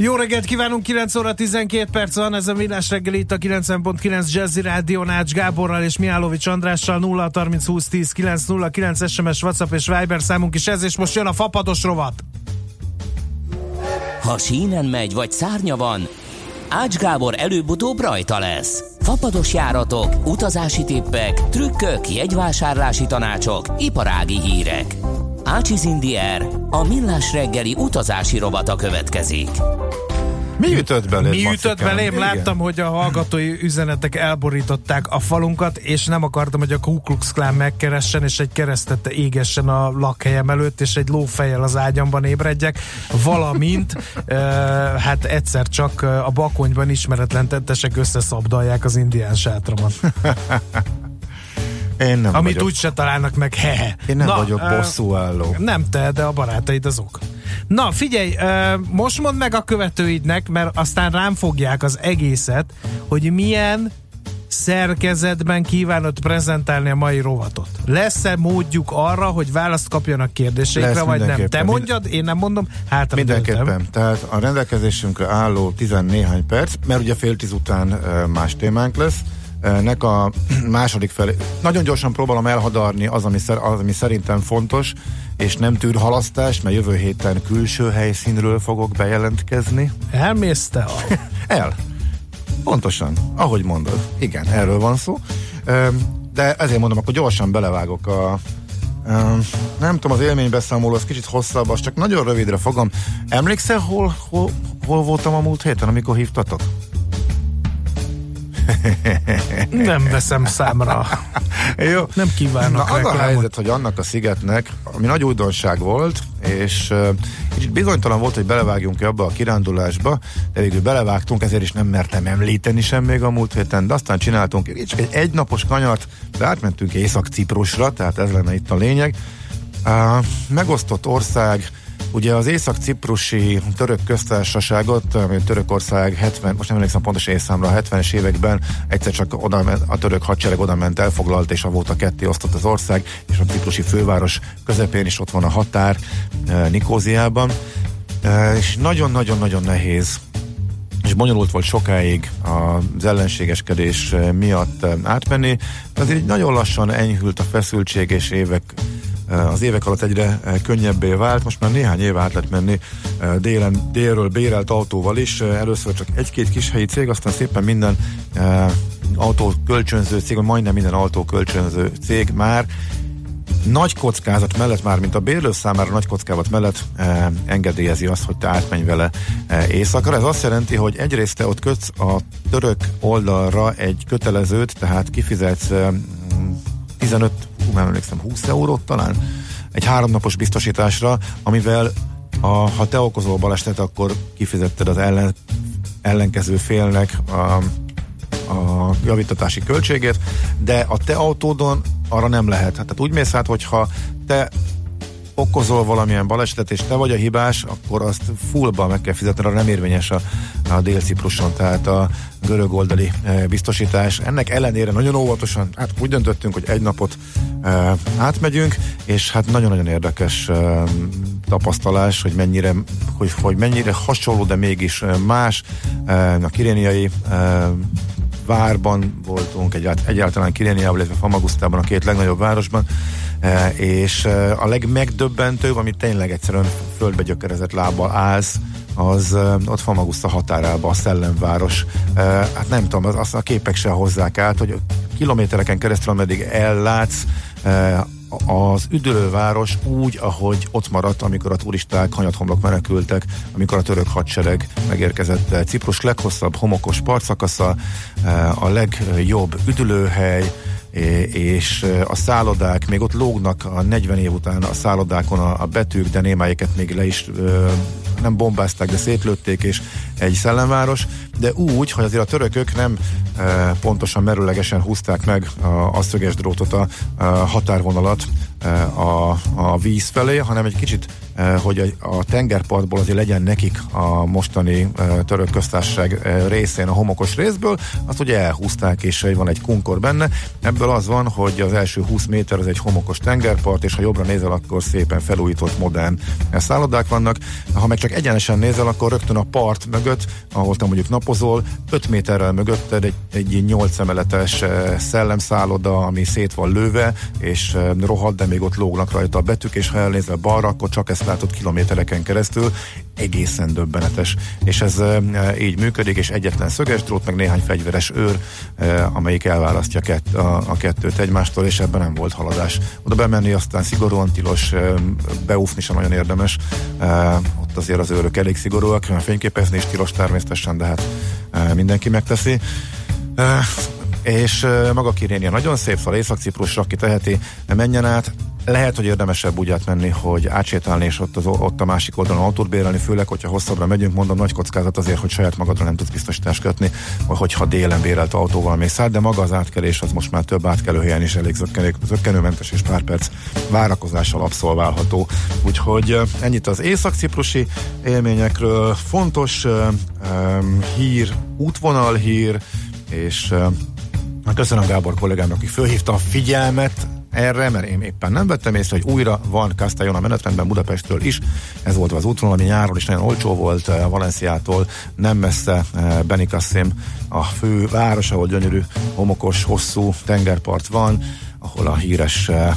Jó reggelt kívánunk, 9 óra 12 perc van, ez a Millás reggel itt a 90.9 Jazzy Rádió Nács Gáborral és Miálovics Andrással 0 30 20 10 9 0 9 SMS, WhatsApp és Viber számunk is ez, és most jön a fapados rovat. Ha sínen megy, vagy szárnya van, Ács Gábor előbb-utóbb rajta lesz. Fapados járatok, utazási tippek, trükkök, jegyvásárlási tanácsok, iparági hírek. Ácsiz Indier, a millás reggeli utazási rovata következik. Mi ütött belém? Mi ütött belém? Igen. Láttam, hogy a hallgatói üzenetek elborították a falunkat, és nem akartam, hogy a Ku Klux Klan megkeressen, és egy keresztet égessen a lakhelyem előtt, és egy lófejjel az ágyamban ébredjek, valamint uh, hát egyszer csak a bakonyban ismeretlen tettesek összeszabdalják az indián sátramat. Én nem Amit vagyok. úgy se találnak meg, hehe. Én nem Na, vagyok bosszúálló. Nem te, de a barátaid azok. Na, figyelj, most mondd meg a követőidnek, mert aztán rám fogják az egészet, hogy milyen szerkezetben kívánod prezentálni a mai rovatot. Lesz-e módjuk arra, hogy választ kapjanak kérdéseikre, Lesz vagy nem? Te mondjad, én nem mondom, hát Mindenképpen. Tehát a rendelkezésünkre álló 14 perc, mert ugye fél tíz után más témánk lesz, nek a második felé. Nagyon gyorsan próbálom elhadarni az, ami, szer, az, ami szerintem fontos, és nem tűr halasztást, mert jövő héten külső helyszínről fogok bejelentkezni. Elmész te? El. Pontosan, ahogy mondod. Igen, erről van szó. De ezért mondom, akkor gyorsan belevágok a nem tudom, az élménybeszámoló az kicsit hosszabb, az csak nagyon rövidre fogom. Emlékszel, hol, hol, hol voltam a múlt héten, amikor hívtatok? Nem veszem számra. Jó. Nem kívánok Na az a helyzet, hogy annak a szigetnek, ami nagy újdonság volt, és kicsit bizonytalan volt, hogy belevágjunk ebbe a kirándulásba, de végül belevágtunk, ezért is nem mertem említeni sem még a múlt héten, de aztán csináltunk csak egy egynapos kanyart, de átmentünk Észak-Ciprusra, tehát ez lenne itt a lényeg. Uh, megosztott ország, Ugye az Észak-Ciprusi török köztársaságot, ami Törökország 70, most nem emlékszem pontos évszámra, a 70-es években egyszer csak oda, a török hadsereg oda ment, elfoglalt, és avóta ketté osztott az ország, és a ciprusi főváros közepén is ott van a határ, eh, Nikóziában. Eh, És nagyon-nagyon-nagyon nehéz és bonyolult volt sokáig az ellenségeskedés eh, miatt átmenni. Azért nagyon lassan enyhült a feszültség, és évek az évek alatt egyre eh, könnyebbé vált. Most már néhány éve át lehet menni eh, délen, délről bérelt autóval is. Eh, Először csak egy-két kis helyi cég, aztán szépen minden eh, autó kölcsönző cég, vagy majdnem minden autó kölcsönző cég már nagy kockázat mellett, már mint a bérlő számára nagy kockázat mellett eh, engedélyezi azt, hogy te átmenj vele eh, éjszakra. Ez azt jelenti, hogy egyrészt te ott kötsz a török oldalra egy kötelezőt, tehát kifizetsz eh, 15, hú, nem emlékszem, 20 eurót talán, egy háromnapos biztosításra, amivel a, ha te okozol balesetet, akkor kifizetted az ellen, ellenkező félnek a, a javítatási költségét, de a te autódon arra nem lehet. Hát, Tehát úgy mész át, hogyha te okozol valamilyen balesetet, és te vagy a hibás, akkor azt fullba meg kell fizetni, arra nem érvényes a, a Dél-Cipruson, tehát a görög oldali e, biztosítás. Ennek ellenére nagyon óvatosan, hát úgy döntöttünk, hogy egy napot e, átmegyünk, és hát nagyon-nagyon érdekes e, tapasztalás, hogy mennyire, hogy, hogy mennyire hasonló, de mégis e, más. E, a kiréniai e, várban voltunk, egyált, egyáltalán Kiréniában, illetve Famagusztában, a két legnagyobb városban, és e, a legmegdöbbentőbb, ami tényleg egyszerűen földbe gyökerezett lábbal állsz, az e, ott Famagusta határában, a szellemváros. Hát nem tudom, az, azt a képek se hozzák át, hogy kilométereken keresztül, ameddig ellátsz, az üdülőváros úgy, ahogy ott maradt, amikor a turisták hanyathomlok menekültek, amikor a török hadsereg megérkezett Ciprus leghosszabb homokos partszakasza, a legjobb üdülőhely, és a szállodák, még ott lógnak a 40 év után a szállodákon a, a betűk, de némelyiket még le is nem bombázták, de szétlőtték, és egy szellemváros, de úgy, hogy azért a törökök nem e, pontosan merőlegesen húzták meg a, a szöges drótot, a, a határvonalat a, a víz felé, hanem egy kicsit hogy a tengerpartból azért legyen nekik a mostani eh, török köztársaság eh, részén a homokos részből, azt ugye elhúzták, és van egy kunkor benne. Ebből az van, hogy az első 20 méter az egy homokos tengerpart, és ha jobbra nézel, akkor szépen felújított modern szállodák vannak. Ha meg csak egyenesen nézel, akkor rögtön a part mögött, ahol te mondjuk napozol, 5 méterrel mögötted egy, egy 8 emeletes szellemszálloda, ami szét van lőve, és rohad, de még ott lógnak rajta a betűk, és ha elnézel balra, akkor csak ezt látott kilométereken keresztül, egészen döbbenetes. És ez e, így működik, és egyetlen szöges drót, meg néhány fegyveres őr, e, amelyik elválasztja a, a kettőt egymástól, és ebben nem volt haladás. Oda bemenni aztán szigorúan tilos, e, beúfni sem nagyon érdemes. Ott azért az őrök elég szigorúak, fényképezni is tilos természetesen, de hát mindenki megteszi. És maga Kirénia nagyon szép, szóval Észak-Ciprusra, aki teheti, menjen át. Lehet, hogy érdemesebb úgy átmenni, hogy átsétálni és ott, az, ott a másik oldalon autót bérelni, főleg, hogyha hosszabbra megyünk, mondom, nagy kockázat azért, hogy saját magadra nem tudsz biztosítást kötni, vagy hogyha délen bérelt autóval mész át, de maga az átkelés az most már több átkelőhelyen is elég zöggenőmentes és pár perc várakozással abszolválható. Úgyhogy ennyit az észak-ciprusi élményekről. Fontos um, hír, útvonal hír, és uh, köszönöm Gábor kollégámnak, aki fölhívta a figyelmet erre, mert én éppen nem vettem észre, hogy újra van Castellon a menetrendben Budapestről is. Ez volt az útvonal, ami nyáron is nagyon olcsó volt, eh, Valenciától nem messze eh, Benicassim, a fő város, ahol gyönyörű, homokos, hosszú tengerpart van, ahol a híres uh,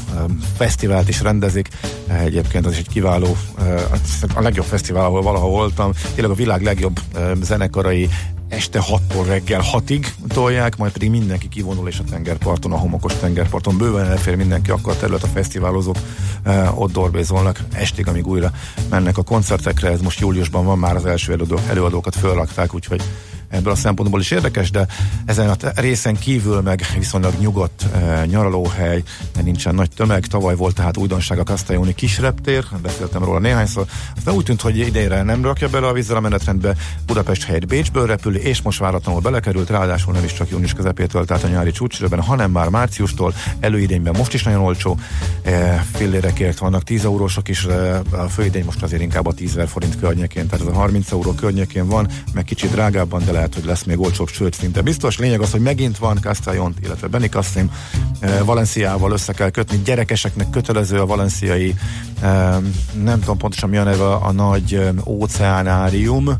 fesztivált is rendezik. Egyébként az is egy kiváló, uh, a legjobb fesztivál, ahol valaha voltam. Tényleg a világ legjobb uh, zenekarai este 6-tól reggel 6-ig tolják, majd pedig mindenki kivonul és a tengerparton, a homokos tengerparton bőven elfér mindenki, akkor a terület a fesztiválozók eh, ott dorbézolnak estig, amíg újra mennek a koncertekre. Ez most júliusban van, már az első előadók, előadókat fölrakták, úgyhogy ebből a szempontból is érdekes, de ezen a részen kívül meg viszonylag nyugodt e, nyaralóhely, nincsen nagy tömeg. Tavaly volt tehát újdonság a Castelloni kisreptér, beszéltem róla néhányszor. Aztán úgy tűnt, hogy idejére nem rakja bele a vízzel a menetrendbe, Budapest helyett Bécsből repül, és most váratlanul belekerült, ráadásul nem is csak június közepétől, tehát a nyári csúcsrőben, hanem már márciustól, előidényben most is nagyon olcsó, e, fillérekért vannak 10 eurósok is, e, a főidény most azért inkább a 10 forint környékén, tehát az a 30 euró környékén van, meg kicsit drágábban, de lehet, hogy lesz még olcsóbb, sőt, szinte biztos. Lényeg az, hogy megint van Castellon, illetve Benicassim, eh, Valenciával össze kell kötni. Gyerekeseknek kötelező a valenciai, eh, nem tudom pontosan mi a neve, a nagy eh, óceánárium.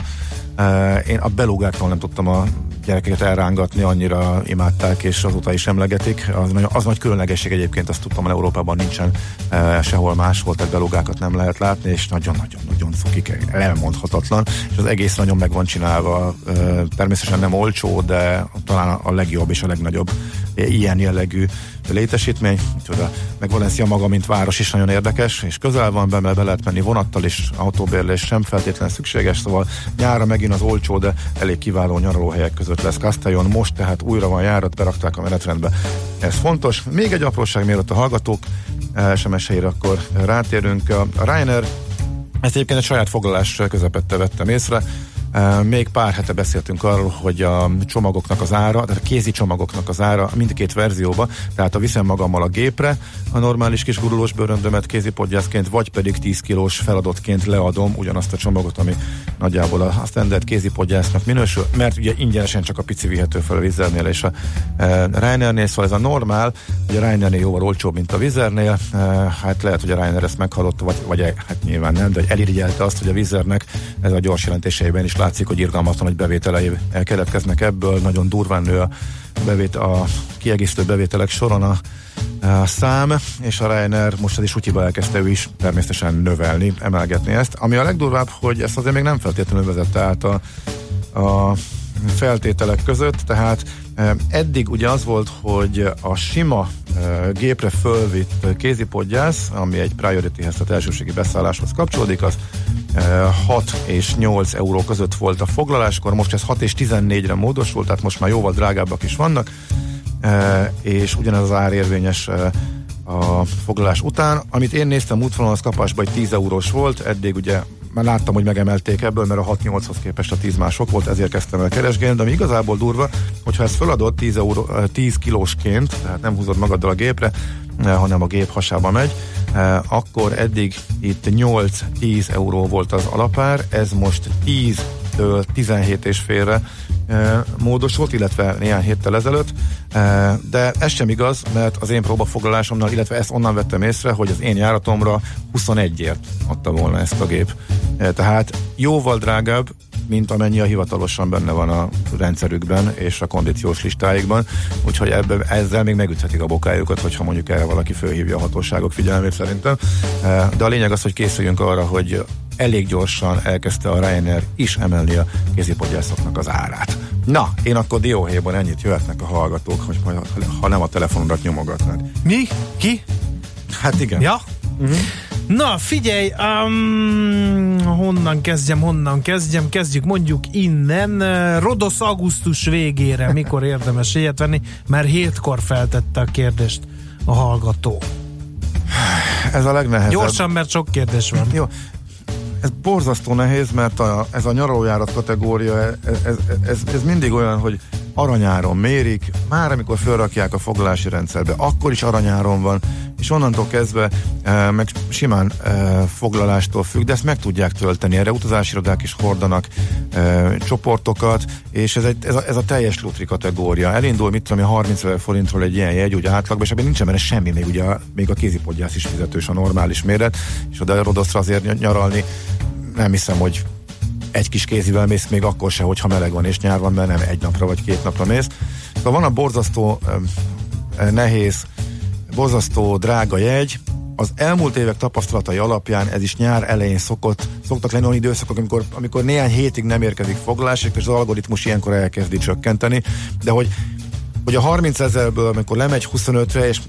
Én a belugától nem tudtam a gyerekeket elrángatni, annyira imádták, és azóta is emlegetik. Az, az nagy különlegesség egyébként, azt tudtam, hogy Európában nincsen e, sehol máshol, tehát belugákat nem lehet látni, és nagyon-nagyon-nagyon cukik, elmondhatatlan, és az egész nagyon meg van csinálva. E, természetesen nem olcsó, de talán a legjobb és a legnagyobb ilyen jellegű létesítmény, úgyhogy meg Valencia maga, mint város is nagyon érdekes, és közel van be, mert be lehet menni vonattal is, autóbérlés sem feltétlenül szükséges, szóval nyára megint az olcsó, de elég kiváló nyaralóhelyek között lesz Castellon, most tehát újra van járat, berakták a menetrendbe. Ez fontos. Még egy apróság, mielőtt a hallgatók SMS-eire akkor rátérünk. A Ryanair ezt egyébként egy saját foglalás közepette vettem észre. Még pár hete beszéltünk arról, hogy a csomagoknak az ára, tehát a kézi csomagoknak az ára mindkét verzióba, tehát a viszem magammal a gépre a normális kis gurulós bőröndömet kézipodgyászként, vagy pedig 10 kilós feladatként leadom ugyanazt a csomagot, ami nagyjából a standard kézipodgyásznak minősül, mert ugye ingyenesen csak a pici vihető fel a vizernél és a e, Reinernél, szóval ez a normál, hogy a Reinernél jóval olcsóbb, mint a vizernél, e, hát lehet, hogy a Reiner ezt meghallotta, vagy, vagy hát nyilván nem, de elirigyelte azt, hogy a vizernek ez a gyors jelentéseiben is látszik, hogy irgalmatlan, hogy bevételei keletkeznek ebből, nagyon durván nő a, bevét, a kiegészítő bevételek soron a, a szám, és a Reiner most az is útjiba elkezdte ő is természetesen növelni, emelgetni ezt. Ami a legdurvább, hogy ezt azért még nem feltétlenül vezette át a, a feltételek között, tehát eddig ugye az volt, hogy a sima gépre fölvitt kézipodgyász, ami egy priorityhez, tehát elsőségi beszálláshoz kapcsolódik, az 6 és 8 euró között volt a foglaláskor, most ez 6 és 14-re módosult, tehát most már jóval drágábbak is vannak, és ugyanez az ár érvényes a foglalás után. Amit én néztem útvonalon, az kapásban egy 10 eurós volt, eddig ugye már láttam, hogy megemelték ebből, mert a 6-8-hoz képest a 10 mások volt, ezért kezdtem el keresgélni, de ami igazából durva, hogyha ezt feladod 10, euró, 10 kilósként, tehát nem húzod magaddal a gépre, hanem a gép hasába megy, akkor eddig itt 8-10 euró volt az alapár, ez most 10-től 17 és félre módosult, illetve néhány héttel ezelőtt, de ez sem igaz, mert az én próbafoglalásomnal, illetve ezt onnan vettem észre, hogy az én járatomra 21-ért adta volna ezt a gép. Tehát jóval drágább, mint amennyi a hivatalosan benne van a rendszerükben és a kondíciós listáikban, úgyhogy ebbe, ezzel még megüthetik a bokájukat, hogyha mondjuk erre valaki fölhívja a hatóságok figyelmét szerintem. De a lényeg az, hogy készüljünk arra, hogy elég gyorsan elkezdte a Ryanair is emelni a kézipodgyászoknak az árát. Na, én akkor dióhéjban ennyit jöhetnek a hallgatók, hogy majd, ha nem a telefonodat nyomogatnak. Mi? Ki? Hát igen. Ja? Uh-huh. Na, figyelj, um, honnan kezdjem, honnan kezdjem, kezdjük mondjuk innen. Rodosz augusztus végére, mikor érdemes ilyet venni, mert hétkor feltette a kérdést a hallgató. Ez a legnehezebb. Gyorsan, mert sok kérdés van. Jó, ez borzasztó nehéz, mert a, ez a nyaralójárat kategória, ez, ez, ez, ez mindig olyan, hogy aranyáron mérik, már amikor felrakják a foglalási rendszerbe, akkor is aranyáron van, és onnantól kezdve e, meg simán e, foglalástól függ, de ezt meg tudják tölteni. Erre utazásirodák is hordanak e, csoportokat, és ez, egy, ez, a, ez a teljes lutri kategória. Elindul, mit tudom, 30 ezer forintról egy ilyen jegy, ugye átlagban, és ebben nincsen benne semmi, még ugye még a kézipodgyász is fizetős a normális méret, és oda Rodoszra azért nyaralni nem hiszem, hogy egy kis kézivel mész még akkor se, hogyha meleg van és nyár van, mert nem egy napra vagy két napra mész. Szóval van a borzasztó nehéz, borzasztó drága jegy, az elmúlt évek tapasztalatai alapján ez is nyár elején szokott, szoktak lenni olyan időszakok, amikor, amikor néhány hétig nem érkezik foglalás, és az algoritmus ilyenkor elkezdi csökkenteni, de hogy hogy a 30 ezerből, amikor lemegy 25-re, és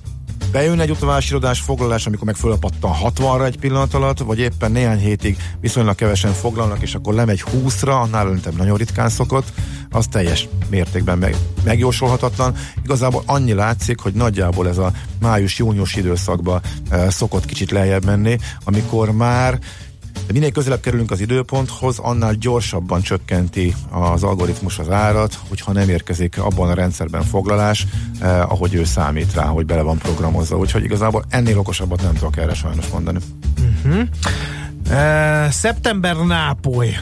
bejön egy utazásirodás foglalás, amikor meg fölpattan 60-ra egy pillanat alatt, vagy éppen néhány hétig viszonylag kevesen foglalnak, és akkor lemegy 20-ra, annál öntem nagyon ritkán szokott, az teljes mértékben meg, megjósolhatatlan. Igazából annyi látszik, hogy nagyjából ez a május-június időszakban e, szokott kicsit lejjebb menni, amikor már de minél közelebb kerülünk az időponthoz, annál gyorsabban csökkenti az algoritmus az árat, hogyha nem érkezik abban a rendszerben foglalás, eh, ahogy ő számít rá, hogy bele van programozva. Úgyhogy igazából ennél okosabbat nem tudok erre sajnos mondani. Uh-huh. Uh, szeptember Nápoly.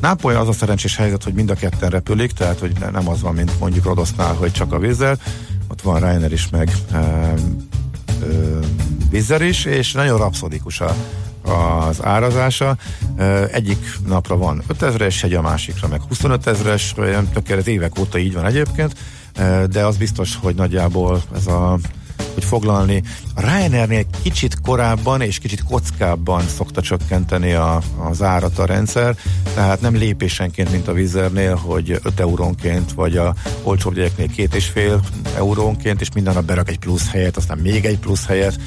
Nápoly az a szerencsés helyzet, hogy mind a ketten repülik, tehát hogy nem az van, mint mondjuk Rodosznál, hogy csak a vízzel. Ott van Ryanair is, meg uh, uh, vízzel is, és nagyon rapszodikus a, az árazása. Egyik napra van 5000-es egy, a másikra meg 25 ezeres, tökéletes évek óta így van egyébként, de az biztos, hogy nagyjából ez a hogy foglalni. A Ryanairnél kicsit korábban és kicsit kockábban szokta csökkenteni a, az árat a rendszer, tehát nem lépésenként, mint a Vizernél, hogy 5 eurónként, vagy a olcsóbb gyereknél 2,5 eurónként, és minden nap berak egy plusz helyet, aztán még egy plusz helyet,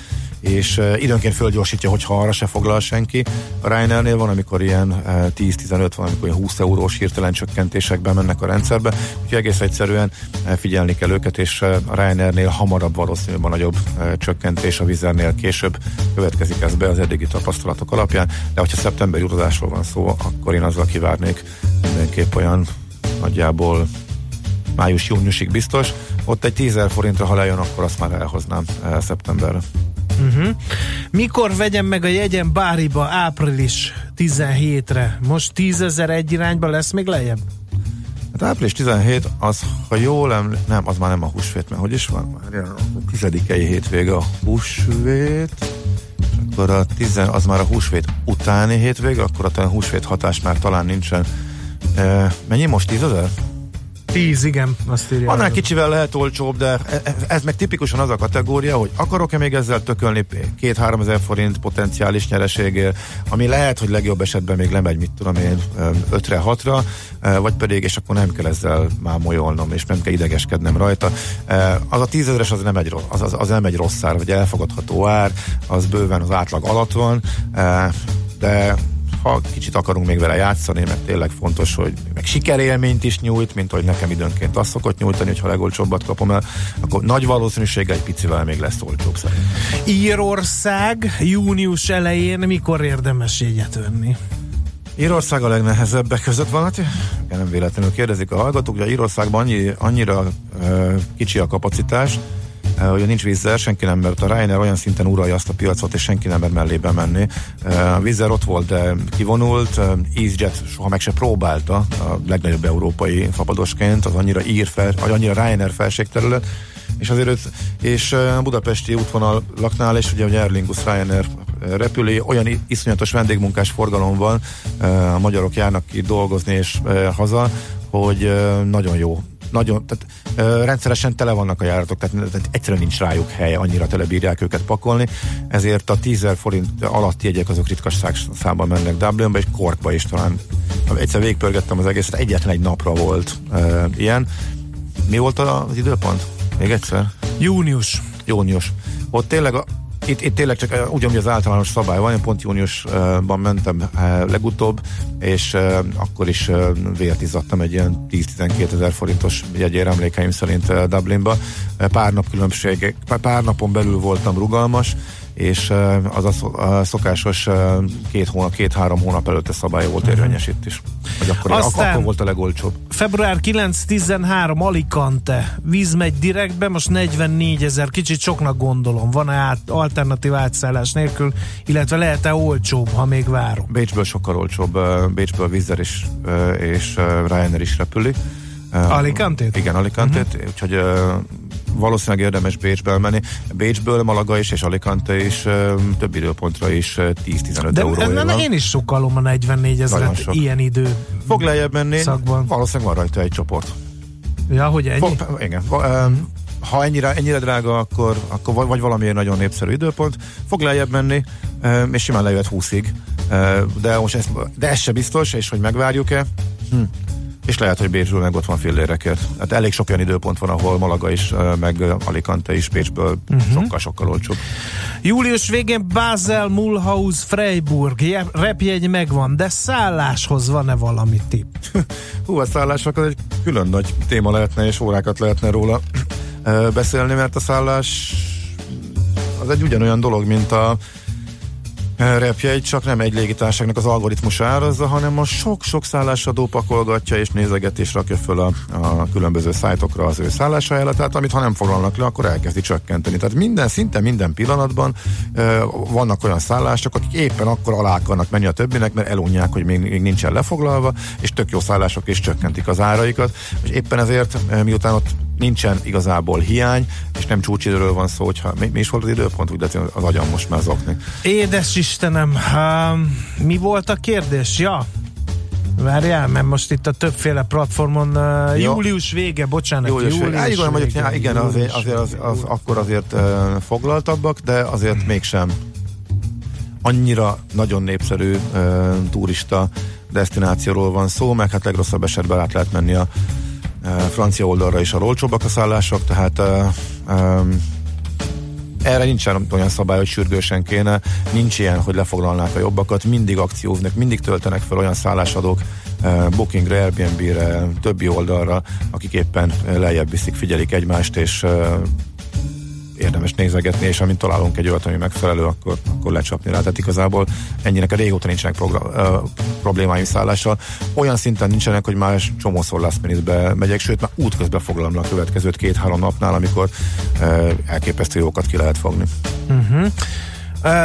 és időnként fölgyorsítja, hogyha arra se foglal senki. A Ryanairnél van, amikor ilyen uh, 10-15, van, amikor ilyen 20 eurós hirtelen csökkentésekben mennek a rendszerbe, úgyhogy egész egyszerűen figyelni kell őket, és a Ryanairnél hamarabb valószínűleg a nagyobb csökkentés, a Vizernél később következik ez be az eddigi tapasztalatok alapján, de hogyha szeptember utazásról van szó, akkor én azzal kivárnék mindenképp olyan nagyjából május-júniusig biztos. Ott egy 10 forintra, ha lejön, akkor azt már elhoznám szeptemberre. Uh-huh. Mikor vegyem meg a jegyem Báriba április 17-re? Most 10 ezer egy irányba lesz még lejjebb? Hát április 17, az, ha jól eml- nem, az már nem a húsvét, mert hogy is van? Már a tizedikei hétvége a húsvét, akkor a tizen, az már a húsvét utáni hétvége, akkor a húsvét hatás már talán nincsen. E, mennyi most 10 ezer? 10, igen, azt írja. Annál kicsivel lehet olcsóbb, de ez, e, ez meg tipikusan az a kategória, hogy akarok-e még ezzel tökölni 2-3 ezer forint potenciális nyereségért, ami lehet, hogy legjobb esetben még lemegy, mit tudom én, 5-re, 6-ra, vagy pedig, és akkor nem kell ezzel már molyolnom, és nem kell idegeskednem rajta. Az a 10 ezeres az nem egy, az, az, az nem egy rossz ár, vagy elfogadható ár, az bőven az átlag alatt van, de ha kicsit akarunk még vele játszani, mert tényleg fontos, hogy meg sikerélményt is nyújt, mint hogy nekem időnként azt szokott nyújtani, hogyha a legolcsóbbat kapom el, akkor nagy valószínűséggel egy picivel még lesz olcsóbb szerintem. Írország június elején mikor érdemes jegyet venni? Írország a legnehezebbek között van, hát nem véletlenül kérdezik a hallgatók, hogy Írországban annyi, annyira uh, kicsi a kapacitás, uh, hogy nincs vízzel, senki nem mert a Ryanair olyan szinten uralja azt a piacot, és senki nem mer mellébe menni. Uh, a vízzel ott volt, de kivonult, uh, EasyJet soha meg se próbálta a legnagyobb európai fapadosként, az annyira ír fel, annyira Ryanair felségterület, és azért és a budapesti útvonal laknál, és ugye hogy Aer Lingus Ryanair repülé, olyan iszonyatos vendégmunkás forgalom van, a magyarok járnak ki dolgozni és haza, hogy nagyon jó nagyon, tehát ö, rendszeresen tele vannak a járatok, tehát, tehát egyszerűen nincs rájuk hely, annyira telebírják őket pakolni, ezért a 10 forint alatti jegyek azok ritkasság számban mennek Dublinba, és Korkba is talán egyszer végpörgettem az egészet, egyetlen egy napra volt ö, ilyen. Mi volt az időpont? Még egyszer? Június. Június. Ott tényleg a, itt, itt tényleg csak uh, ugyanúgy az általános szabály van, én pont júniusban mentem uh, legutóbb, és uh, akkor is vért izzadtam egy ilyen 10-12 ezer forintos jegyér emlékeim szerint Dublinba. Pár nap különbség, pár napon belül voltam rugalmas, és az a szokásos két hónap, két-három hónap előtte szabály volt érvényes itt is. Hogy akkor, Aztán akkor volt a legolcsóbb. Február 9-13 Alicante. Víz megy direktbe, most 44 ezer, kicsit soknak gondolom. Van-e át, alternatív átszállás nélkül, illetve lehet-e olcsóbb, ha még várom? Bécsből sokkal olcsóbb. Bécsből vízzel is és Ryanair is repüli. Alicante-t? Igen, Alicante-t, uh-huh. úgyhogy valószínűleg érdemes Bécsbe menni. Bécsből Malaga is és Alicante is több időpontra is 10-15 euró. De én is sokalom a 44 ezeret ilyen idő Fog lejjebb menni, szakban. valószínűleg van rajta egy csoport. Ja, hogy ennyi? Fog, igen. Ha ennyire, ennyire drága, akkor, akkor vagy valamiért nagyon népszerű időpont, fog lejjebb menni, és simán lejöhet 20-ig. De most ez, de ez se biztos, és hogy megvárjuk-e, hm és lehet, hogy Bécsből meg ott van fillérekért. Hát elég sok olyan időpont van, ahol Malaga is, meg Alicante is Bécsből uh-huh. sokkal-sokkal olcsóbb. Július végén Basel, Mulhouse, Freiburg, repjegy megvan, de szálláshoz van-e valami tipp? Hú, a szállásnak az egy külön nagy téma lehetne, és órákat lehetne róla beszélni, mert a szállás az egy ugyanolyan dolog, mint a repjegy, csak nem egy légitárságnak az algoritmusa árazza, hanem a sok-sok szállásadó pakolgatja és nézeget és rakja föl a, a különböző szájtokra az ő szállásajánlatát, amit ha nem foglalnak le, akkor elkezdi csökkenteni. Tehát minden, szinte minden pillanatban e, vannak olyan szállások, akik éppen akkor alá akarnak menni a többinek, mert elunják, hogy még, még nincsen lefoglalva, és tök jó szállások is csökkentik az áraikat, és éppen ezért, miután ott nincsen igazából hiány, és nem csúcsidőről van szó, hogyha mi, mi is volt az időpont, úgy lehet az agyam most már zokni. Édes Istenem, um, mi volt a kérdés? Ja, Várjál, mert most itt a többféle platformon uh, július vége, bocsánat, július, július vége. Igen, mondjuk, já, igen, azért, azért az, az, akkor azért uh, foglaltabbak, de azért hmm. mégsem annyira nagyon népszerű uh, turista destinációról van szó, meg hát legrosszabb esetben át lehet menni a francia oldalra is a olcsóbbak a szállások, tehát um, erre nincsen olyan szabály, hogy sürgősen kéne, nincs ilyen, hogy lefoglalnák a jobbakat, mindig akcióznak, mindig töltenek fel olyan szállásadók Bookingre, Airbnb-re, többi oldalra, akik éppen lejjebb viszik, figyelik egymást, és érdemes nézegetni, és amint találunk egy olyat, ami megfelelő, akkor, akkor lecsapni rá. Tehát igazából ennyinek a régóta nincsenek program, problémáim szállással. Olyan szinten nincsenek, hogy már csomószor last minute megyek, sőt már útközben foglalom le a következőt két-három napnál, amikor uh, elképesztő jókat ki lehet fogni. Uh-huh.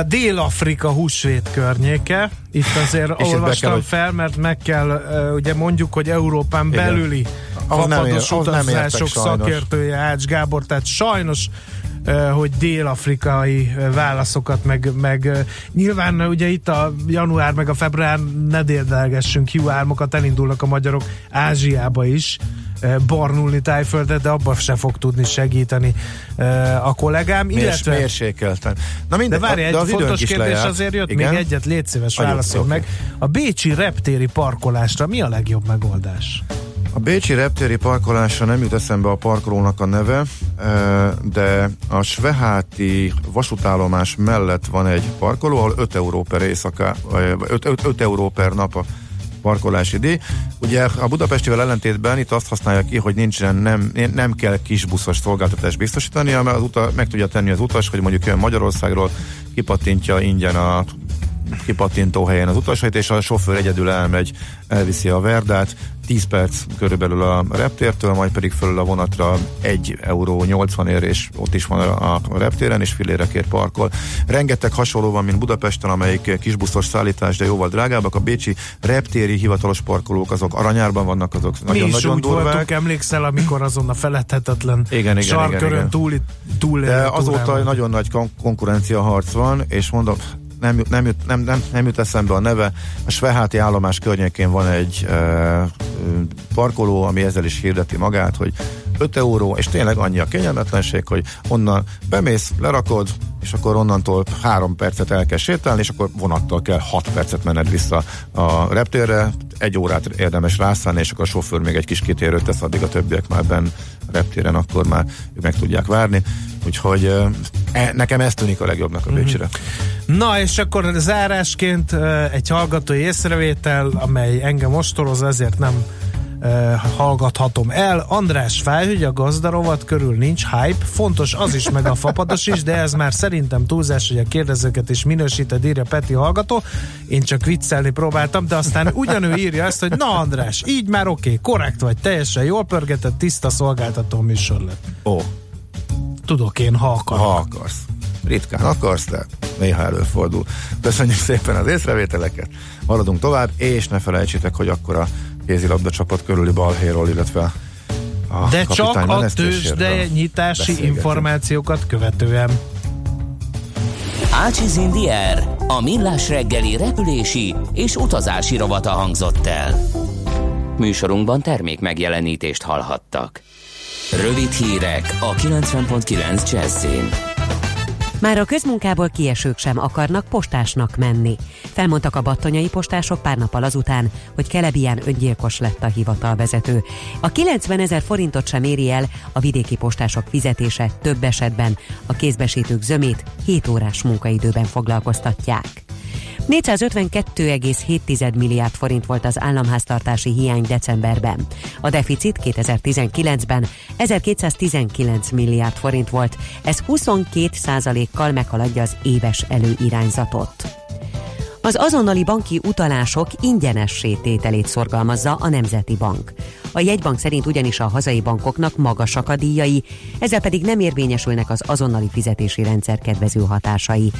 Dél-Afrika húsvét környéke. Itt azért és olvastam kell, fel, mert meg kell, ugye mondjuk, hogy Európán igen. belüli fapados utazások szakértője Ács Gábor, tehát sajnos hogy dél-afrikai válaszokat, meg, meg nyilván ugye itt a január meg a február ne déldelgessünk Q3-okat, elindulnak a magyarok Ázsiába is, barnulni tájföldet, de abban se fog tudni segíteni a kollégám. Mérs, illetve... Mérsékelten. Na minden, de várj, egy de fontos kérdés lejárt. azért jött, Igen? még egyet légy szíves, válaszol meg. A Bécsi reptéri parkolásra mi a legjobb megoldás? A Bécsi reptéri parkolásra nem jut eszembe a parkolónak a neve, de a Sveháti vasútállomás mellett van egy parkoló, ahol 5 euró per éjszaka, 5, 5, 5 euró per nap a parkolási díj. Ugye a Budapestivel ellentétben itt azt használja ki, hogy nincsen, nem, nem kell kisbuszos szolgáltatást biztosítani, mert az uta, meg tudja tenni az utas, hogy mondjuk jön Magyarországról, kipattintja ingyen a kipattintó helyen az utasait, és a sofőr egyedül elmegy, elviszi a verdát, 10 perc körülbelül a reptértől, majd pedig fölül a vonatra 1 euró 80 ér, és ott is van a, reptéren, és filérekért parkol. Rengeteg hasonló van, mint Budapesten, amelyik kisbuszos szállítás, de jóval drágábbak. A bécsi reptéri hivatalos parkolók, azok aranyárban vannak, azok nagyon-nagyon nagyon durvák. voltunk, emlékszel, amikor azon a feledhetetlen igen, igen, sarkörön igen, igen. túl, túl De azóta nagyon nagy kon- konkurencia harc van, és mondom, nem, nem, jut, nem, nem, nem jut eszembe a neve. A Sveháti állomás környékén van egy e, parkoló, ami ezzel is hirdeti magát, hogy 5 euró, és tényleg annyi a kényelmetlenség, hogy onnan bemész, lerakod, és akkor onnantól három percet el kell sétálni, és akkor vonattal kell 6 percet menned vissza a reptérre, egy órát érdemes rászállni, és akkor a sofőr még egy kis kitérőt tesz, addig a többiek már benn reptéren, akkor már ők meg tudják várni. Úgyhogy e, nekem ez tűnik a legjobbnak a Bécsire. Mm-hmm. Na, és akkor zárásként egy hallgatói észrevétel, amely engem ostoroz, ezért nem hallgathatom el. András Fájhügy, a gazdarovat körül nincs hype, fontos az is, meg a fapados is, de ez már szerintem túlzás, hogy a kérdezőket is minősíted, írja Peti hallgató. Én csak viccelni próbáltam, de aztán ugyanő írja ezt, hogy na András, így már oké, okay, korrekt vagy, teljesen jól pörgetett, tiszta szolgáltató műsor lett. Ó. Tudok én, ha akarok. Ha akarsz. Ritkán akarsz, de néha előfordul. Köszönjük szépen az észrevételeket, maradunk tovább, és ne felejtsétek, hogy akkor a kézilabda csapat körüli balhéról, illetve a De csak a tőzsde nyitási információkat követően. Ácsiz Indier, a millás reggeli repülési és utazási rovata hangzott el. Műsorunkban termék megjelenítést hallhattak. Rövid hírek a 90.9 Jazzin. Már a közmunkából kiesők sem akarnak postásnak menni. Felmondtak a battonyai postások pár nappal azután, hogy Kelebián öngyilkos lett a hivatalvezető. A 90 ezer forintot sem éri el a vidéki postások fizetése több esetben. A kézbesítők zömét 7 órás munkaidőben foglalkoztatják. 452,7 milliárd forint volt az államháztartási hiány decemberben. A deficit 2019-ben 1219 milliárd forint volt, ez 22 százalékkal meghaladja az éves előirányzatot. Az azonnali banki utalások ingyenes tételét szorgalmazza a Nemzeti Bank. A jegybank szerint ugyanis a hazai bankoknak magasak a díjai, ezzel pedig nem érvényesülnek az azonnali fizetési rendszer kedvező hatásai.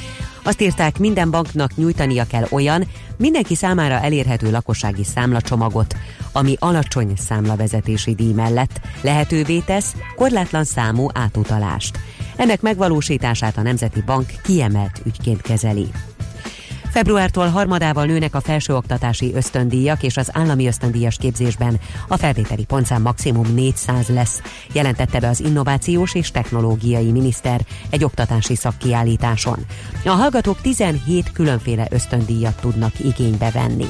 Azt írták, minden banknak nyújtania kell olyan, mindenki számára elérhető lakossági számlacsomagot, ami alacsony számlavezetési díj mellett lehetővé tesz korlátlan számú átutalást. Ennek megvalósítását a Nemzeti Bank kiemelt ügyként kezeli. Februártól harmadával nőnek a felsőoktatási ösztöndíjak, és az állami ösztöndíjas képzésben a felvételi pontszám maximum 400 lesz, jelentette be az Innovációs és Technológiai Miniszter egy oktatási szakkiállításon. A hallgatók 17 különféle ösztöndíjat tudnak igénybe venni.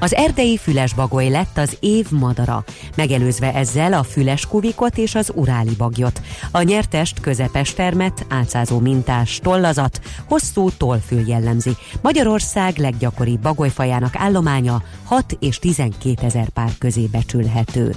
Az erdei bagoly lett az év madara, megelőzve ezzel a füles kuvikot és az uráli bagyot. A nyertest közepes termet, álcázó mintás tollazat, hosszú tollfül jellemzi. Magyarország leggyakoribb bagolyfajának állománya 6 és 12 ezer pár közé becsülhető.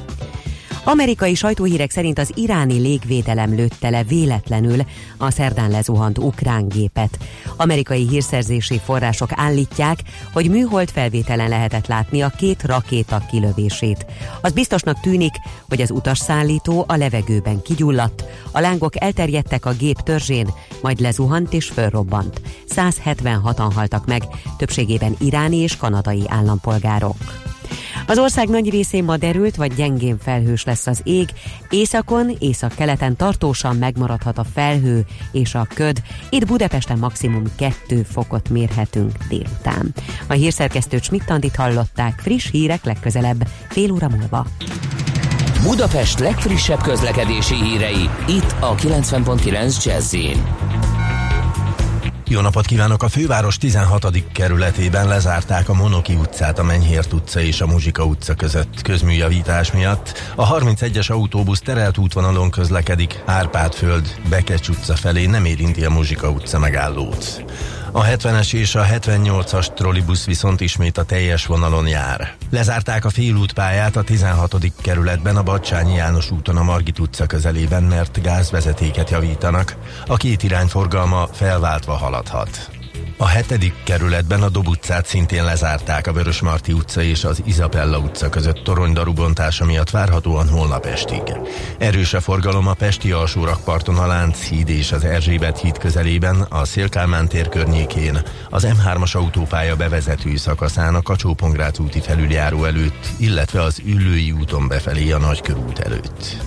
Amerikai sajtóhírek szerint az iráni légvédelem lőtte le véletlenül a szerdán lezuhant ukrán gépet. Amerikai hírszerzési források állítják, hogy műhold felvételen lehetett látni a két rakéta kilövését. Az biztosnak tűnik, hogy az utasszállító a levegőben kigyulladt, a lángok elterjedtek a gép törzsén, majd lezuhant és fölrobbant. 176-an haltak meg, többségében iráni és kanadai állampolgárok. Az ország nagy részén ma derült vagy gyengén felhős lesz az ég, északon, észak-keleten tartósan megmaradhat a felhő és a köd, itt Budapesten maximum 2 fokot mérhetünk délután. A hírszerkesztő Csmittandit hallották, friss hírek legközelebb, fél óra múlva. Budapest legfrissebb közlekedési hírei, itt a 90.9 jazz Jó napot kívánok! A főváros 16. kerületében lezárták a Monoki utcát, a Menyhért utca és a Muzsika utca között közműjavítás miatt. A 31-es autóbusz terelt útvonalon közlekedik, Árpádföld, Bekecs utca felé nem érinti a Muzsika utca megállót. A 70-es és a 78-as trollibusz viszont ismét a teljes vonalon jár. Lezárták a félútpályát a 16. kerületben a Bacsányi János úton a Margit utca közelében, mert gázvezetéket javítanak. A két irány forgalma felváltva haladhat. A hetedik kerületben a Dob utcát szintén lezárták a Vörösmarty utca és az Izabella utca között toronydaru bontása miatt várhatóan holnap estig. Erős a forgalom a Pesti alsó rakparton a Lánchíd és az Erzsébet híd közelében, a Szélkálmán tér környékén, az M3-as autópálya bevezető szakaszán a kacsó úti felüljáró előtt, illetve az Üllői úton befelé a Nagykörút előtt.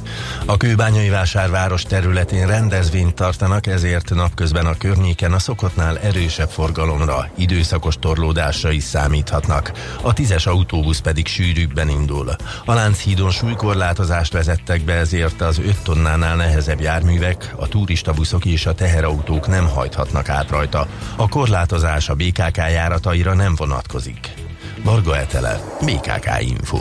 A kőbányai vásárváros területén rendezvényt tartanak, ezért napközben a környéken a szokottnál erősebb forgalomra, időszakos torlódásra is számíthatnak. A tízes autóbusz pedig sűrűbben indul. A Lánchídon súlykorlátozást vezettek be, ezért az 5 tonnánál nehezebb járművek, a turistabuszok és a teherautók nem hajthatnak át rajta. A korlátozás a BKK járataira nem vonatkozik. Varga Etele, BKK Info.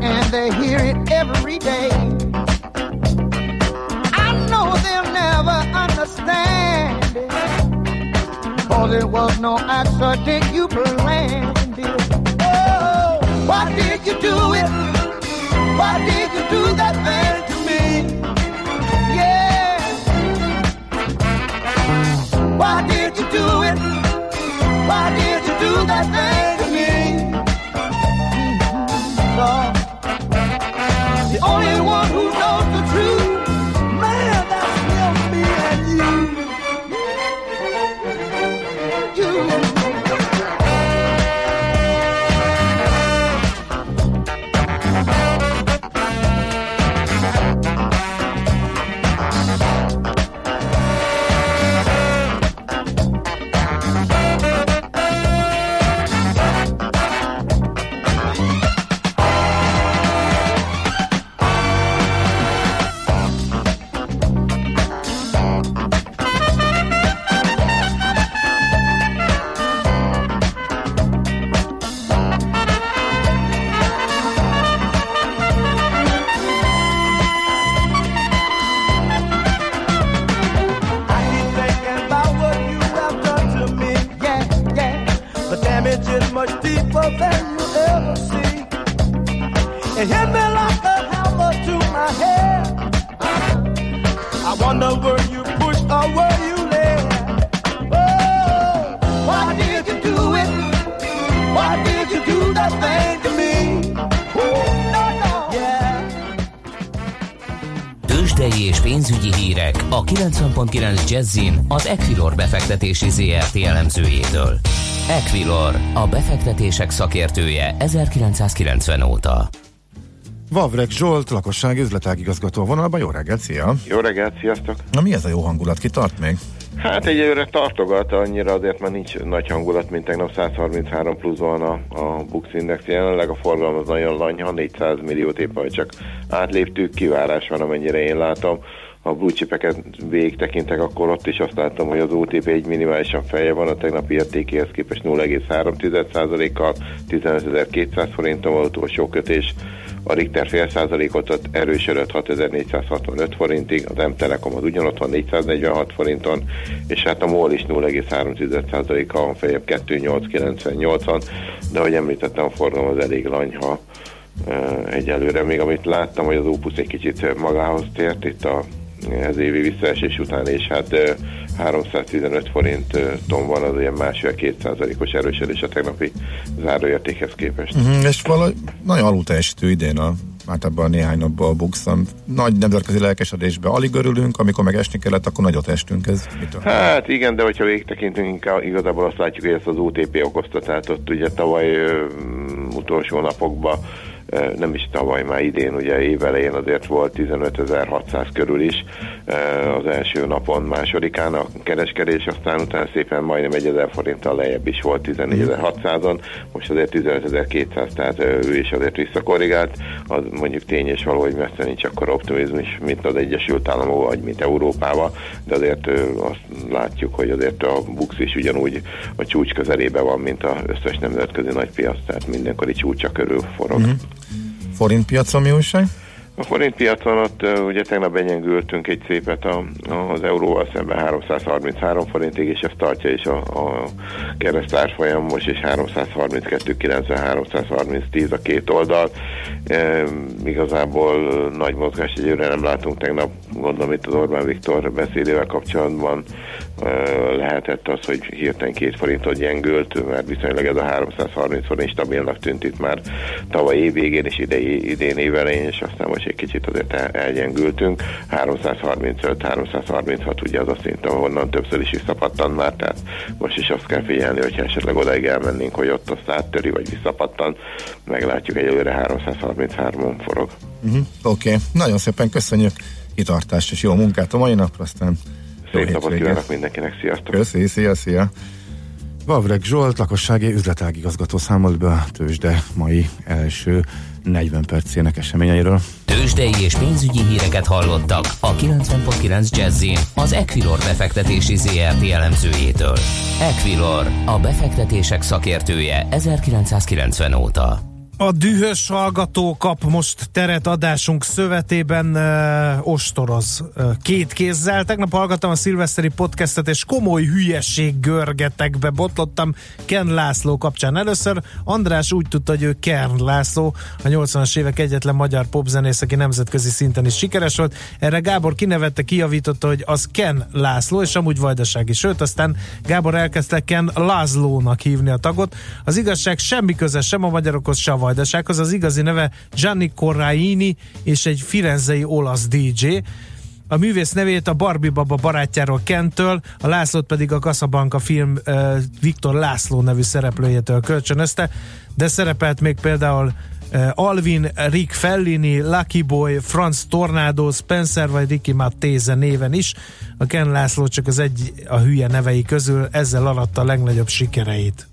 And they hear it every day. I know they'll never understand it. Cause it was no accident you planned it. Oh, why did you do it? Why did you do that thing? To me? Yeah. Why did you do it? Why did you do that thing a 90.9 Jazzin az Equilor befektetési ZRT elemzőjétől. Equilor, a befektetések szakértője 1990 óta. Vavrek Zsolt, lakossági üzletágigazgató vonalban. Jó reggelt, szia! Jó reggelt, sziasztok! Na mi ez a jó hangulat, ki tart még? Hát egyelőre tartogat, annyira azért már nincs nagy hangulat, mint tegnap 133 plusz van a, a Bux Index, jelenleg a forgalom az nagyon lanyha, 400 milliót épp, hogy csak átléptük, kivárás van, amennyire én látom a blue chipeket végig tekintek, akkor ott is azt láttam, hogy az OTP egy minimálisan feje van, a tegnapi értékéhez képest 0,3%-kal, 15.200 forinton volt utolsó kötés, a Richter fél százalékot ott erősödött 6465 forintig, az M-Telekom az ugyanott van 446 forinton, és hát a MOL is 0,3%-kal van feljebb 2898-an, de ahogy említettem, a forgalom az elég lanyha egyelőre, még amit láttam, hogy az Opus egy kicsit magához tért itt a ez évi visszaesés után, és hát 315 forint ton van az ilyen másfél kétszázalékos erősödés a tegnapi záróértékhez képest. Uh-huh, és valahogy nagyon alul teljesítő idén a hát ebben a néhány napban a Buxon. Nagy nemzetközi lelkesedésbe alig örülünk, amikor meg esni kellett, akkor nagyot estünk. Ez mitől? Hát igen, de hogyha végtekintünk, igazából azt látjuk, hogy ezt az OTP okozta, tehát ott ugye tavaly ö, utolsó napokban nem is tavaly, már idén, ugye évelején azért volt 15.600 körül is az első napon, másodikán a kereskedés, aztán utána szépen majdnem 1000 forinttal lejjebb is volt 14.600-on, most azért 15.200, tehát ő is azért visszakorrigált, az mondjuk tény és való, hogy messze nincs akkor optimizmus, mint az Egyesült Államok, vagy mint Európában, de azért azt látjuk, hogy azért a Bux is ugyanúgy a csúcs közelében van, mint az összes nemzetközi nagypiac, tehát mindenkori csúcsa körül forog. Uh-huh forint piacon mi újság? A forint piacon ott ugye tegnap benyengültünk egy szépet a, a, az euróval szemben 333 forintig, és ezt tartja is a, a keresztárfolyam most is 332,90 330 10 a két oldal. E, igazából nagy mozgás egyőre nem látunk tegnap, gondolom itt az Orbán Viktor beszédével kapcsolatban lehetett az, hogy hirtelen két forintot gyengült, mert viszonylag ez a 330 forint stabilnak tűnt itt már tavaly év végén és idei, idén évelején, és aztán most egy kicsit azért elgyengültünk. 335-336 ugye az a szint, ahonnan többször is visszapattan már, tehát most is azt kell figyelni, hogyha esetleg odaig elmennénk, hogy ott azt áttöri, vagy visszapattan, meglátjuk egyelőre 333-on forog. Uh-huh. Oké, okay. nagyon szépen köszönjük kitartást és jó munkát a mai napra, aztán Szép napot kívánok mindenkinek, sziasztok! Köszi, szia, szia! Vavreg Zsolt, lakossági üzletágigazgató számolt be a tőzsde mai első 40 percének eseményeiről. Tőzsdei és pénzügyi híreket hallottak a 90.9 jazz az Equilor befektetési ZRT elemzőjétől. Equilor, a befektetések szakértője 1990 óta. A dühös hallgató kap most teret adásunk szövetében uh, ostoroz uh, két kézzel. Tegnap hallgattam a szilveszteri podcastet, és komoly hülyeség görgetekbe botlottam Ken László kapcsán. Először András úgy tudta, hogy ő Ken László, a 80-as évek egyetlen magyar popzenész, aki nemzetközi szinten is sikeres volt. Erre Gábor kinevette, kijavította, hogy az Ken László, és amúgy vajdasági. Sőt, aztán Gábor elkezdte Ken Lászlónak hívni a tagot. Az igazság semmi köze sem a magyarokhoz, se a vajdasághoz. Az igazi neve Gianni Corraini, és egy firenzei olasz DJ. A művész nevét a Barbie Baba barátjáról Kentől, a Lászlót pedig a Casablanca film uh, Viktor László nevű szereplőjétől kölcsönözte, de szerepelt még például uh, Alvin, Rick Fellini, Lucky Boy, Franz Tornado, Spencer vagy Ricky Mattese néven is. A Ken László csak az egy a hülye nevei közül, ezzel alatta a legnagyobb sikereit.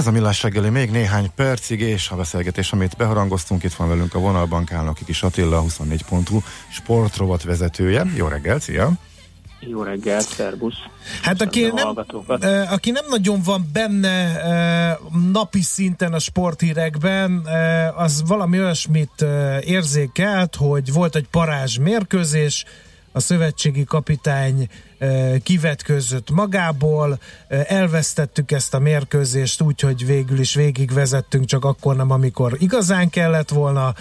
Ez a millás reggeli még néhány percig, és a beszélgetés, amit beharangoztunk, itt van velünk a vonalban Kálnoki Kis Attila, 24 pontú sportrovat vezetője. Jó reggel, szia! Jó reggelt, szervusz! Hát aki nem, eh, aki nem nagyon van benne eh, napi szinten a sporthírekben, eh, az valami olyasmit érzékelt, hogy volt egy parázs mérkőzés, a szövetségi kapitány kivetközött magából, elvesztettük ezt a mérkőzést úgy, hogy végül is végigvezettünk, csak akkor nem, amikor igazán kellett volna,